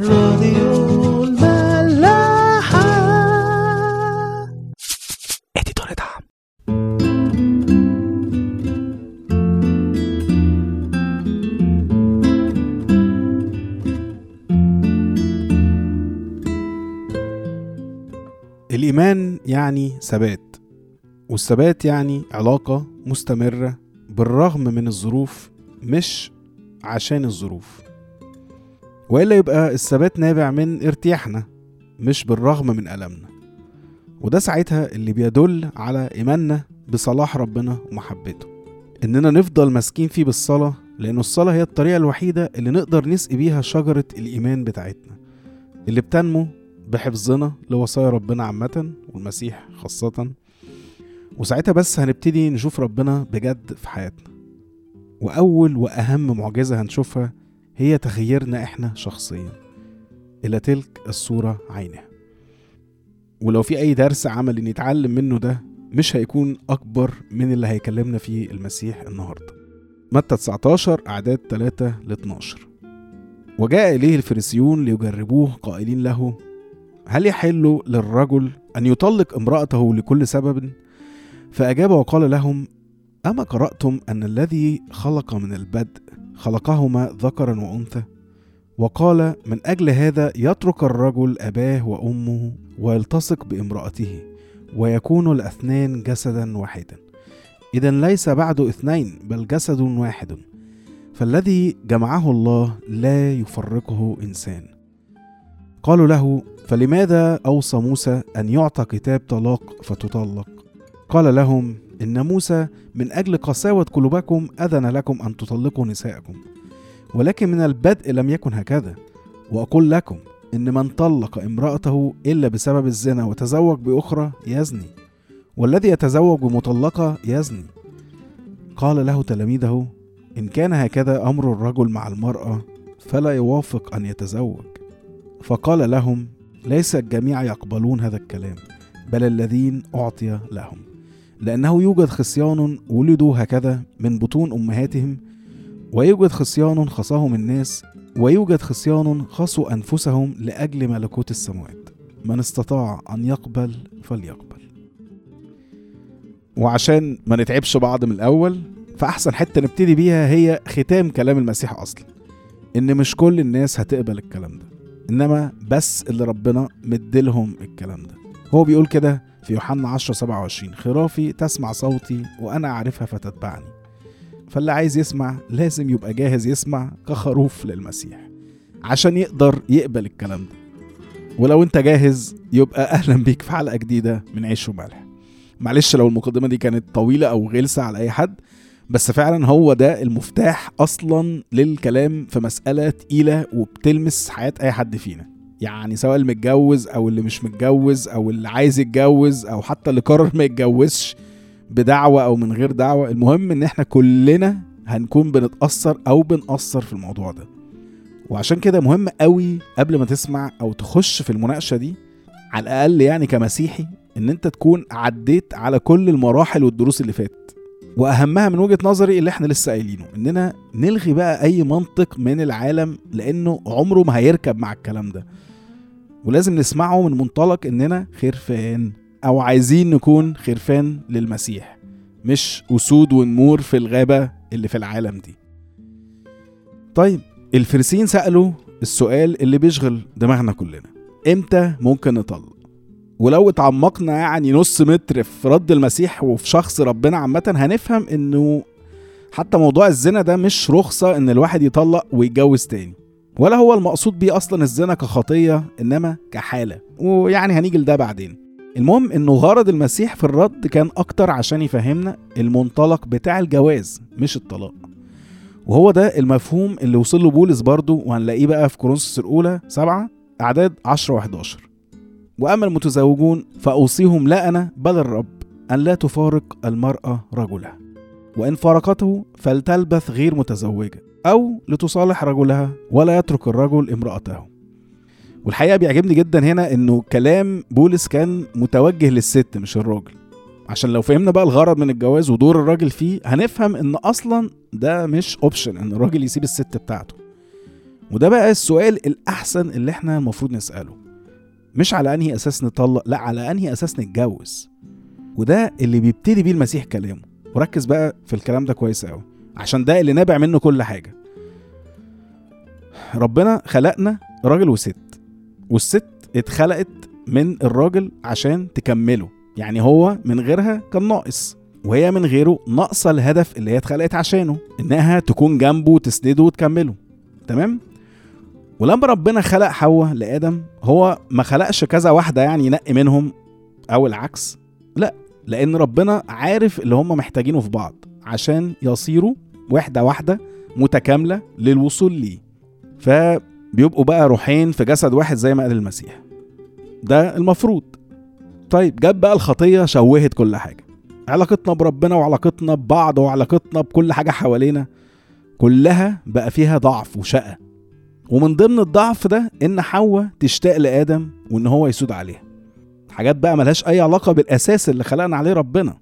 راديو الملاحة. اديتور دعم الإيمان يعني ثبات والثبات يعني علاقة مستمرة بالرغم من الظروف مش عشان الظروف. وإلا يبقى الثبات نابع من ارتياحنا مش بالرغم من ألمنا. وده ساعتها اللي بيدل على إيماننا بصلاح ربنا ومحبته. إننا نفضل ماسكين فيه بالصلاة لأن الصلاة هي الطريقة الوحيدة اللي نقدر نسقي بيها شجرة الإيمان بتاعتنا اللي بتنمو بحفظنا لوصايا ربنا عامة والمسيح خاصة. وساعتها بس هنبتدي نشوف ربنا بجد في حياتنا. وأول وأهم معجزة هنشوفها هي تغييرنا إحنا شخصيا. إلى تلك الصورة عينها. ولو في أي درس عملي نتعلم منه ده مش هيكون أكبر من اللي هيكلمنا فيه المسيح النهاردة. متى 19 أعداد 3 ل 12 وجاء إليه الفريسيون ليجربوه قائلين له هل يحل للرجل أن يطلق امرأته لكل سبب؟ فأجاب وقال لهم أما قرأتم أن الذي خلق من البدء خلقهما ذكرا وأنثى؟ وقال من أجل هذا يترك الرجل أباه وأمه ويلتصق بامرأته ويكون الأثنان جسدا واحدا. إذا ليس بعد اثنين بل جسد واحد. فالذي جمعه الله لا يفرقه إنسان. قالوا له فلماذا أوصى موسى أن يعطى كتاب طلاق فتطلق؟ قال لهم إن موسى من أجل قساوة قلوبكم أذن لكم أن تطلقوا نساءكم ولكن من البدء لم يكن هكذا. وأقول لكم إن من طلق امرأته إلا بسبب الزنا وتزوج بأخرى يزني والذي يتزوج بمطلقة يزني. قال له تلاميذه إن كان هكذا أمر الرجل مع المرأة فلا يوافق أن يتزوج. فقال لهم ليس الجميع يقبلون هذا الكلام بل الذين أعطي لهم. لأنه يوجد خصيان ولدوا هكذا من بطون أمهاتهم ويوجد خصيان خصاهم الناس ويوجد خصيان خصوا أنفسهم لأجل ملكوت السماوات من استطاع أن يقبل فليقبل. وعشان ما نتعبش بعض من الأول فأحسن حتة نبتدي بيها هي ختام كلام المسيح أصلا إن مش كل الناس هتقبل الكلام ده إنما بس اللي ربنا مديلهم الكلام ده. هو بيقول كده في يوحنا 10 27 خرافي تسمع صوتي وأنا أعرفها فتتبعني. فاللي عايز يسمع لازم يبقى جاهز يسمع كخروف للمسيح. عشان يقدر يقبل الكلام ده. ولو أنت جاهز يبقى أهلا بيك في حلقة جديدة من عيش وملح. معلش لو المقدمة دي كانت طويلة أو غلسة على أي حد بس فعلا هو ده المفتاح أصلا للكلام في مسألة تقيلة وبتلمس حياة أي حد فينا. يعني سواء المتجوز أو اللي مش متجوز أو اللي عايز يتجوز أو حتى اللي قرر ما يتجوزش بدعوة أو من غير دعوة. المهم إن إحنا كلنا هنكون بنتأثر أو بنأثر في الموضوع ده. وعشان كده مهم قوي قبل ما تسمع أو تخش في المناقشة دي على الأقل يعني كمسيحي إن أنت تكون عديت على كل المراحل والدروس اللي فاتت. وأهمها من وجهة نظري اللي إحنا لسه قايلينه إننا نلغي بقى أي منطق من العالم لأنه عمره ما هيركب مع الكلام ده. ولازم نسمعه من منطلق إننا خرفان أو عايزين نكون خرفان للمسيح مش أسود ونمور في الغابة اللي في العالم دي. طيب الفريسيين سألوا السؤال اللي بيشغل دماغنا كلنا إمتى ممكن نطلق؟ ولو اتعمقنا يعني نص متر في رد المسيح وفي شخص ربنا عامة هنفهم إنه حتى موضوع الزنا ده مش رخصة إن الواحد يطلق ويتجوز تاني. ولا هو المقصود بيه أصلا الزنا كخطية إنما كحالة. ويعني هنيجي لده بعدين. المهم إنه غرض المسيح في الرد كان أكتر عشان يفهمنا المنطلق بتاع الجواز مش الطلاق. وهو ده المفهوم اللي وصل له بولس برضه وهنلاقيه بقى في كورنثوس الأولى سبعة أعداد 10 و11 وأما المتزوجون فأوصيهم لا أنا بل الرب أن لا تفارق المرأة رجلها. وإن فارقته فلتلبث غير متزوجة. أو لتصالح رجلها ولا يترك الرجل امرأته. والحقيقة بيعجبني جدا هنا إنه كلام بولس كان متوجه للست مش الراجل. عشان لو فهمنا بقى الغرض من الجواز ودور الراجل فيه هنفهم إن أصلا ده مش اوبشن إن الراجل يسيب الست بتاعته. وده بقى السؤال الأحسن اللي إحنا المفروض نسأله. مش على أنهي أساس نطلق لا على أنهي أساس نتجوز. وده اللي بيبتدي بيه المسيح كلامه. وركز بقى في الكلام ده كويس قوي عشان ده اللي نابع منه كل حاجة. ربنا خلقنا راجل وست والست اتخلقت من الراجل عشان تكمله يعني هو من غيرها كان ناقص وهي من غيره ناقصة الهدف اللي هي اتخلقت عشانه إنها تكون جنبه تسنده وتكمله. تمام؟ ولما ربنا خلق حواء لآدم هو ما خلقش كذا واحدة يعني ينقي منهم أو العكس لا لأن ربنا عارف اللي هم محتاجينه في بعض. عشان يصيروا وحدة واحدة متكاملة للوصول ليه. فبيبقوا بقى روحين في جسد واحد زي ما قال المسيح. ده المفروض. طيب جت بقى الخطية شوهت كل حاجة. علاقتنا بربنا وعلاقتنا ببعض وعلاقتنا بكل حاجة حوالينا كلها بقى فيها ضعف وشقة. ومن ضمن الضعف ده إن حواء تشتاق لآدم وإن هو يسود عليها. حاجات بقى ملهاش أي علاقة بالأساس اللي خلقنا عليه ربنا.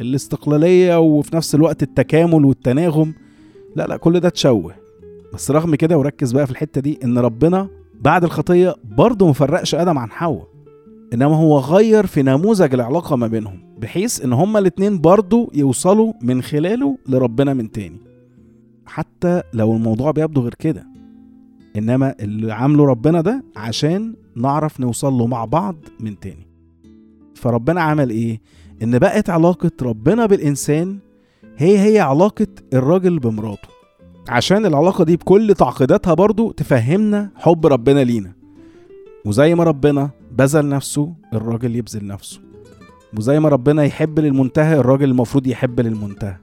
الاستقلالية وفي نفس الوقت التكامل والتناغم لا لا كل ده اتشوه. بس رغم كده وركز بقى في الحتة دي إن ربنا بعد الخطية برضه مفرقش أدم عن حواء إنما هو غير في نموذج العلاقة ما بينهم بحيث إن هما الاتنين برضه يوصلوا من خلاله لربنا من تاني. حتى لو الموضوع بيبدو غير كده إنما اللي عامله ربنا ده عشان نعرف نوصل له مع بعض من تاني. فربنا عمل إيه؟ إن بقت علاقة ربنا بالإنسان هي هي علاقة الراجل بمراته. عشان العلاقة دي بكل تعقيداتها برضو تفهمنا حب ربنا لينا. وزي ما ربنا بذل نفسه الراجل يبذل نفسه. وزي ما ربنا يحب للمنتهى الراجل المفروض يحب للمنتهى.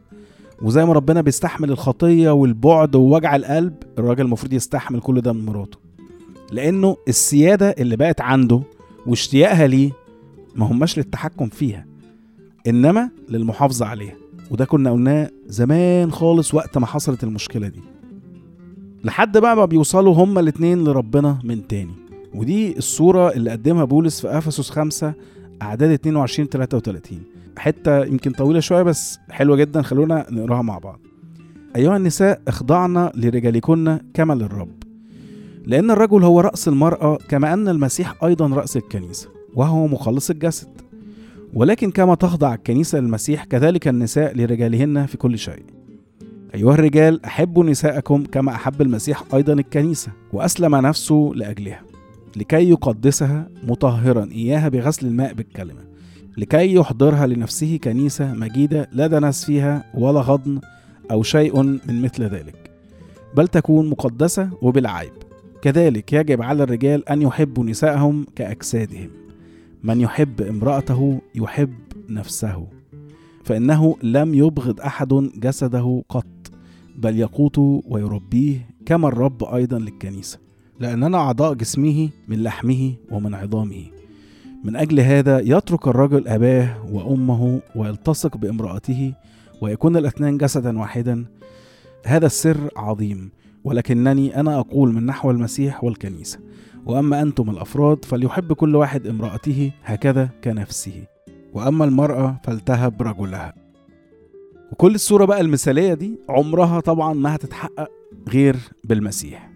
وزي ما ربنا بيستحمل الخطية والبعد ووجع القلب الراجل المفروض يستحمل كل ده من مراته. لأنه السيادة اللي بقت عنده واشتياقها ليه ما هماش للتحكم فيها. إنما للمحافظة عليها. وده كنا قلناه زمان خالص وقت ما حصلت المشكلة دي. لحد بقى ما بيوصلوا هما الاتنين لربنا من تاني. ودي الصورة اللي قدمها بولس في أفسس 5 أعداد 22 33 حتة يمكن طويلة شوية بس حلوة جدا خلونا نقراها مع بعض. أيها النساء اخضعن لرجالكن كما للرب. لأن الرجل هو رأس المرأة كما أن المسيح أيضا رأس الكنيسة وهو مخلص الجسد. ولكن كما تخضع الكنيسة للمسيح كذلك النساء لرجالهن في كل شيء. أيها الرجال أحبوا نساءكم كما أحب المسيح أيضا الكنيسة وأسلم نفسه لأجلها. لكي يقدسها مطهرا إياها بغسل الماء بالكلمة. لكي يحضرها لنفسه كنيسة مجيدة لا دنس فيها ولا غضن أو شيء من مثل ذلك. بل تكون مقدسة وبلا عيب كذلك يجب على الرجال أن يحبوا نساءهم كأجسادهم. من يحب امرأته يحب نفسه فإنه لم يبغض أحد جسده قط بل يقوته ويربيه كما الرب أيضا للكنيسة لأننا أعضاء جسمه من لحمه ومن عظامه. من أجل هذا يترك الرجل أباه وأمه ويلتصق بامرأته ويكون الاثنان جسدا واحدا. هذا السر عظيم ولكنني أنا أقول من نحو المسيح والكنيسة. وأما أنتم الأفراد فليحب كل واحد امرأته هكذا كنفسه وأما المرأة فلتهب رجلها. وكل الصورة بقى المثالية دي عمرها طبعا ما هتتحقق غير بالمسيح.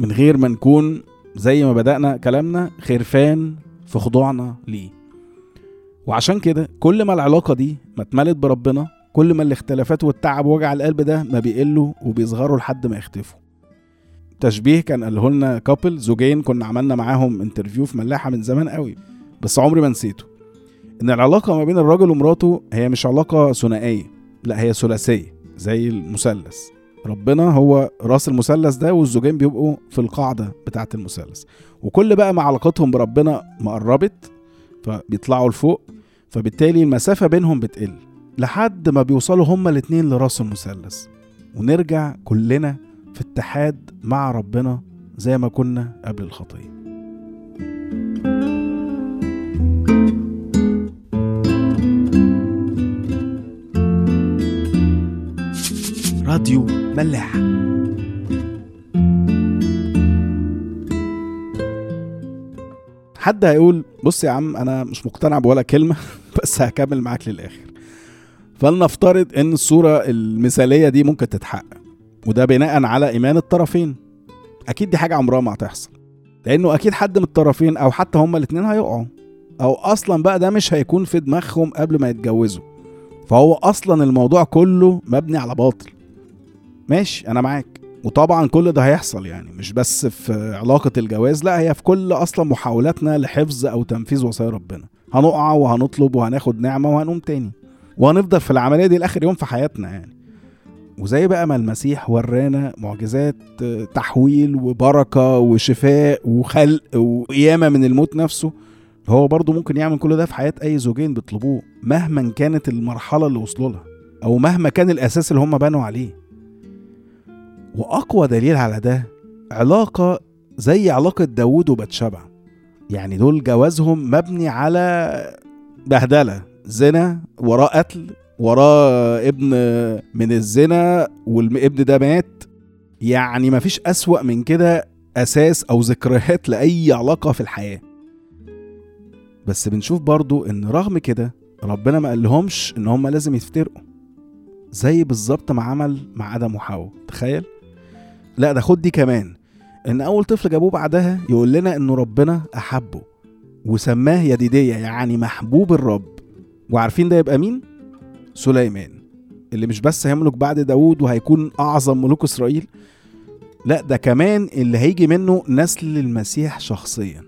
من غير ما نكون زي ما بدأنا كلامنا خرفان في خضوعنا ليه. وعشان كده كل ما العلاقة دي ما اتملت بربنا كل ما الاختلافات والتعب ووجع القلب ده ما بيقلوا وبيصغروا لحد ما يختفوا. تشبيه كان قاله لنا couple زوجين كنا عملنا معاهم interview في ملاحة من زمان قوي بس عمري ما نسيته. إن العلاقة ما بين الراجل ومراته هي مش علاقة ثنائية لا هي ثلاثية زي المثلث. ربنا هو راس المثلث ده والزوجين بيبقوا في القاعدة بتاعة المثلث. وكل بقى ما علاقتهم بربنا مقربت فبيطلعوا لفوق فبالتالي المسافة بينهم بتقل لحد ما بيوصلوا هما الاتنين لراس المثلث. ونرجع كلنا في اتحاد مع ربنا زي ما كنا قبل الخطية. راديو ملاح. حد هيقول بص يا عم أنا مش مقتنع بولا كلمة بس هكمل معاك للآخر. فلنفترض إن الصورة المثالية دي ممكن تتحقق. وده بناء على إيمان الطرفين. أكيد دي حاجة عمرها ما هتحصل. لأنه أكيد حد من الطرفين أو حتى هما الاتنين هيقعوا. أو أصلا بقى ده مش هيكون في دماغهم قبل ما يتجوزوا. فهو أصلا الموضوع كله مبني على باطل. ماشي أنا معاك. وطبعا كل ده هيحصل يعني. مش بس في علاقة الجواز لا هي في كل أصلا محاولاتنا لحفظ أو تنفيذ وصايا ربنا. هنقع وهنطلب وهناخد نعمة وهنقوم تاني. وهنفضل في العملية دي لآخر يوم في حياتنا يعني. وزي بقى ما المسيح ورانا معجزات تحويل وبركة وشفاء وخلق وقيامة من الموت نفسه هو برضه ممكن يعمل كل ده في حياة أي زوجين بيطلبوه مهما كانت المرحلة اللي وصلوا لها أو مهما كان الأساس اللي هم بنوا عليه. وأقوى دليل على ده علاقة زي علاقة داوود وبتشبع يعني دول جوازهم مبني على بهدلة زنا وراه قتل وراه ابن من الزنا والابن ده مات. يعني مفيش أسوأ من كده أساس أو ذكريات لأي علاقة في الحياة. بس بنشوف برضو إن رغم كده ربنا ما قالهمش إن هما لازم يفترقوا. زي بالظبط ما عمل مع آدم وحواء. تخيل؟ لا ده خد دي كمان. إن أول طفل جابوه بعدها يقول لنا إنه ربنا أحبه وسماه يديدية يعني محبوب الرب. وعارفين ده يبقى مين؟ سليمان اللي مش بس هيملك بعد داوود وهيكون أعظم ملوك إسرائيل لا ده كمان اللي هيجي منه نسل المسيح شخصيا.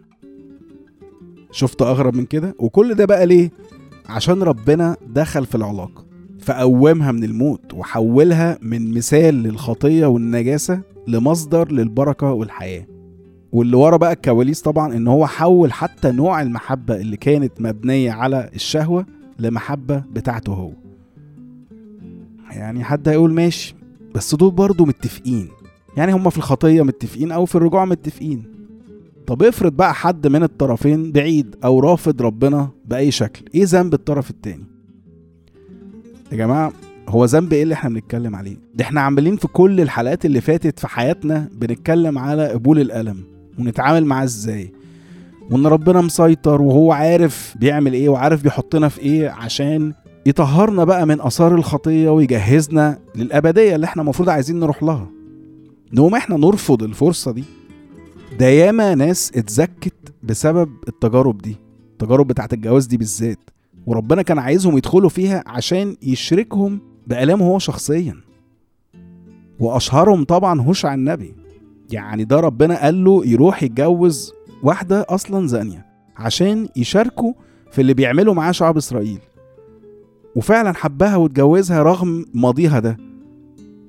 شفت أغرب من كده؟ وكل ده بقى ليه؟ عشان ربنا دخل في العلاقة فقومها من الموت وحولها من مثال للخطية والنجاسة لمصدر للبركة والحياة. واللي ورا بقى الكواليس طبعا إن هو حول حتى نوع المحبة اللي كانت مبنية على الشهوة لمحبة بتاعته هو. يعني حد هيقول ماشي بس دول برضه متفقين. يعني هما في الخطية متفقين أو في الرجوع متفقين. طب افرض بقى حد من الطرفين بعيد أو رافض ربنا بأي شكل إيه ذنب الطرف التاني؟ يا جماعة هو ذنب إيه اللي إحنا بنتكلم عليه؟ ده إحنا عاملين في كل الحلقات اللي فاتت في حياتنا بنتكلم على قبول الألم ونتعامل معاه إزاي. وإن ربنا مسيطر وهو عارف بيعمل إيه وعارف بيحطنا في إيه عشان يطهرنا بقى من آثار الخطية ويجهزنا للأبدية اللي إحنا المفروض عايزين نروح لها. نقوم إحنا نرفض الفرصة دي. ده ياما ناس اتزكت بسبب التجارب دي التجارب بتاعت الجواز دي بالذات. وربنا كان عايزهم يدخلوا فيها عشان يشركهم بآلامه هو شخصيا. وأشهرهم طبعا هوشع النبي. يعني ده ربنا قال له يروح يتجوز واحدة أصلا زانية عشان يشاركوا في اللي بيعمله معاه شعب إسرائيل. وفعلا حبها واتجوزها رغم ماضيها ده.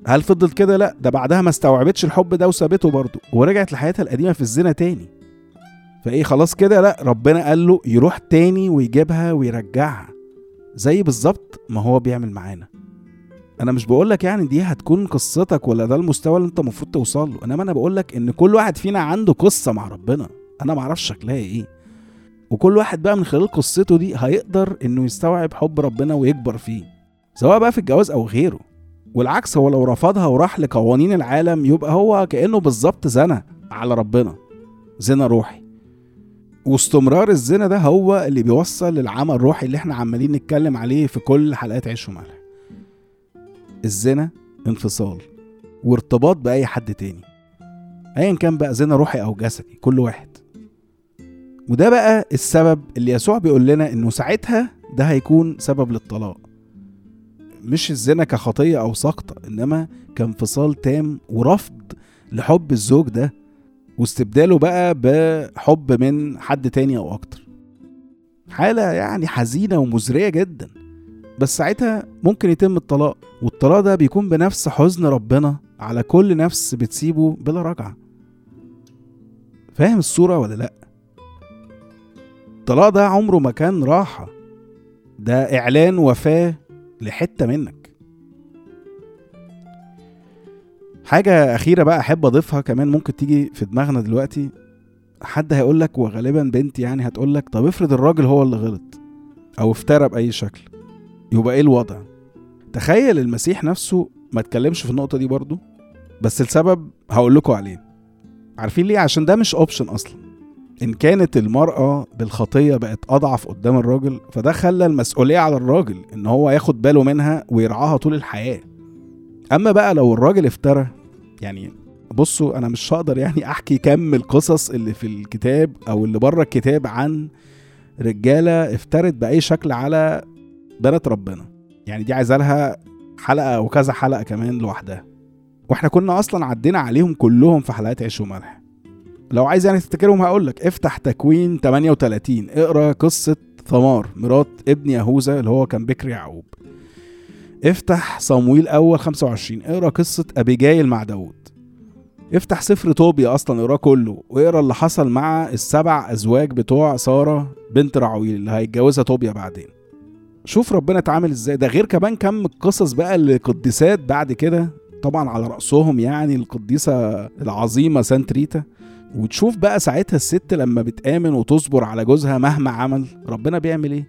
هل فضلت كده؟ لا ده بعدها ما استوعبتش الحب ده وسابته برضه ورجعت لحياتها القديمة في الزنا تاني. فإيه خلاص كده؟ لا ربنا قال له يروح تاني ويجيبها ويرجعها. زي بالظبط ما هو بيعمل معانا. أنا مش بقولك يعني دي هتكون قصتك ولا ده المستوى اللي أنت المفروض توصل له. إنما أنا بقولك إن كل واحد فينا عنده قصة مع ربنا. أنا معرفش شكلها إيه. وكل واحد بقى من خلال قصته دي هيقدر إنه يستوعب حب ربنا ويكبر فيه سواء بقى في الجواز أو غيره. والعكس هو لو رفضها وراح لقوانين العالم يبقى هو كأنه بالظبط زنى على ربنا زنا روحي. واستمرار الزنا ده هو اللي بيوصل للعمى الروحي اللي إحنا عمالين نتكلم عليه في كل حلقات عيش وملح. الزنا انفصال وارتباط بأي حد تاني ايا كان بقى زنا روحي أو جسدي كل واحد. وده بقى السبب اللي يسوع بيقول لنا إنه ساعتها ده هيكون سبب للطلاق. مش الزنا كخطية أو سقطة إنما كانفصال تام ورفض لحب الزوج ده واستبداله بقى بحب من حد تاني أو أكتر. حالة يعني حزينة ومزرية جدا. بس ساعتها ممكن يتم الطلاق والطلاق ده بيكون بنفس حزن ربنا على كل نفس بتسيبه بلا رجعة. فاهم الصورة ولا لأ؟ الطلاق ده عمره ما كان راحة. ده إعلان وفاة لحتة منك. حاجة أخيرة بقى أحب أضيفها كمان ممكن تيجي في دماغنا دلوقتي. حد هيقول لك وغالبا بنت يعني هتقول لك طب افرض الراجل هو اللي غلط أو افترى بأي شكل. يبقى إيه الوضع؟ تخيل المسيح نفسه ما اتكلمش في النقطة دي برضو بس السبب هقول لكم عليه. عارفين ليه؟ عشان ده مش اوبشن أصلا. إن كانت المرأة بالخطية بقت أضعف قدام الراجل فده خلى المسؤولية على الراجل إن هو ياخد باله منها ويرعاها طول الحياة. أما بقى لو الراجل افترى يعني بصوا أنا مش هقدر يعني أحكي كم القصص اللي في الكتاب أو اللي بره الكتاب عن رجالة افترت بأي شكل على بنات ربنا. يعني دي عايزة لها حلقة وكذا حلقة كمان لوحدها. وإحنا كنا أصلا عدينا عليهم كلهم في حلقات عيش وملح. لو عايز يعني تفتكرهم هقول لك افتح تكوين 38 اقرأ قصة ثمار مرات ابن يهوذا اللي هو كان بكر يعقوب. افتح صمويل أول 25 اقرأ قصة أبيجايل مع داود افتح سفر طوبيا أصلا اقرأه كله. واقرأ اللي حصل مع السبع أزواج بتوع سارة بنت رعويل اللي هيتجوزها طوبيا بعدين. شوف ربنا اتعامل إزاي. ده غير كمان كم القصص بقى القديسات بعد كده. طبعا على رأسهم يعني القديسة العظيمة سانت ريتا. وتشوف بقى ساعتها الست لما بتآمن وتصبر على جوزها مهما عمل ربنا بيعمل إيه؟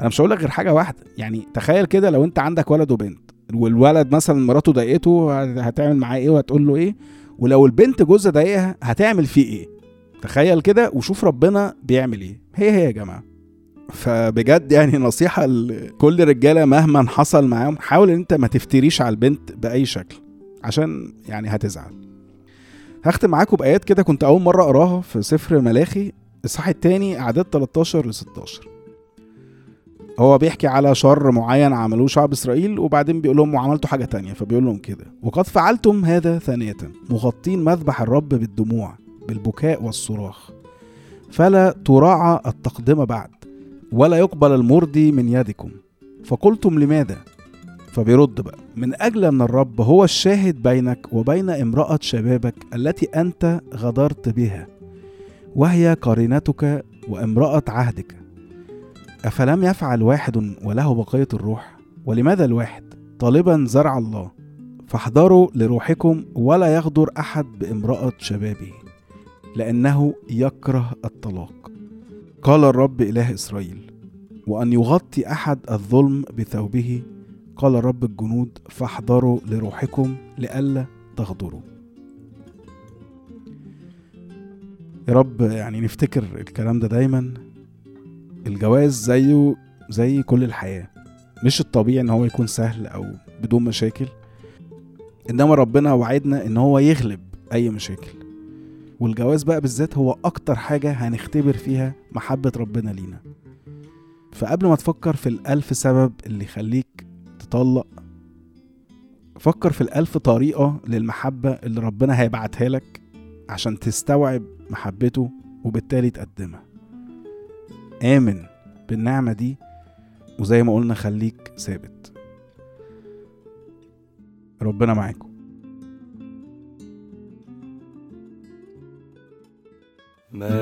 أنا مش هقول لك غير حاجة واحدة يعني تخيل كده لو أنت عندك ولد وبنت والولد مثلا مراته ضايقته هتعمل معاه إيه وهتقول له إيه؟ ولو البنت جوزها ضايقها هتعمل فيه إيه؟ تخيل كده وشوف ربنا بيعمل إيه. هي هي يا جماعة. فبجد يعني نصيحة لكل رجالة مهما حصل معاهم حاول إن أنت ما تفتريش على البنت بأي شكل عشان يعني هتزعل. هختم معاكم بآيات كده كنت أول مرة أقراها في سفر ملاخي الصح التاني أعداد 13 ل 16 هو بيحكي على شر معين عملوه شعب إسرائيل وبعدين بيقول لهم وعملتوا حاجة تانية فبيقول لهم كده. وقد فعلتم هذا ثانية مغطين مذبح الرب بالدموع بالبكاء والصراخ. فلا تراعى التقدمة بعد ولا يقبل المرضي من يدكم. فقلتم لماذا؟ فبيرد بقى من أجل أن الرب هو الشاهد بينك وبين امرأة شبابك التي أنت غدرت بها وهي قرينتك وامرأة عهدك. أفلم يفعل واحد وله بقية الروح؟ ولماذا الواحد؟ طالبا زرع الله. فاحذروا لروحكم ولا يغدر أحد بامرأة شبابه لأنه يكره الطلاق. قال الرب إله إسرائيل وأن يغطي أحد الظلم بثوبه قال رب الجنود فاحذروا لروحكم لئلا تغدروا. يا رب يعني نفتكر الكلام ده دايما. الجواز زيه زي كل الحياة. مش الطبيعي إن هو يكون سهل أو بدون مشاكل. إنما ربنا وعدنا إن هو يغلب أي مشاكل. والجواز بقى بالذات هو أكتر حاجة هنختبر فيها محبة ربنا لينا. فقبل ما تفكر في الألف سبب اللي يخليك تطلق فكر في الألف طريقة للمحبة اللي ربنا هيبعتها لك عشان تستوعب محبته وبالتالي تقدمها. آمن بالنعمة دي وزي ما قلنا خليك ثابت. ربنا معاكم. ما